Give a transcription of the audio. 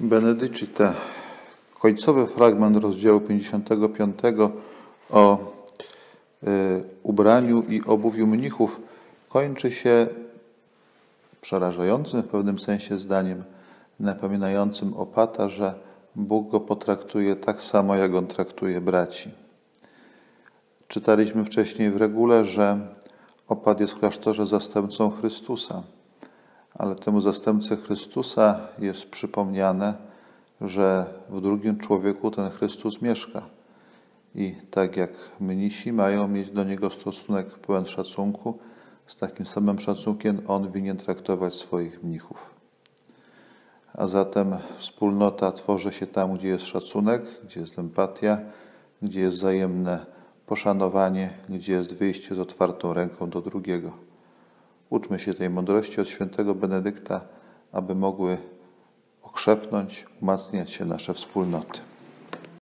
Benedicite, końcowy fragment rozdziału 55 o y, ubraniu i obuwiu mnichów kończy się przerażającym w pewnym sensie zdaniem, napominającym opata, że Bóg go potraktuje tak samo, jak on traktuje braci. Czytaliśmy wcześniej w regule, że opat jest w klasztorze zastępcą Chrystusa, ale temu zastępcy Chrystusa jest przypomniane, że w drugim człowieku ten Chrystus mieszka. I tak jak mnisi mają mieć do niego stosunek pełen szacunku, z takim samym szacunkiem on winien traktować swoich mnichów. A zatem wspólnota tworzy się tam, gdzie jest szacunek, gdzie jest empatia, gdzie jest wzajemne poszanowanie, gdzie jest wyjście z otwartą ręką do drugiego. Uczmy się tej mądrości od świętego Benedykta, aby mogły okrzepnąć, umacniać się nasze wspólnoty.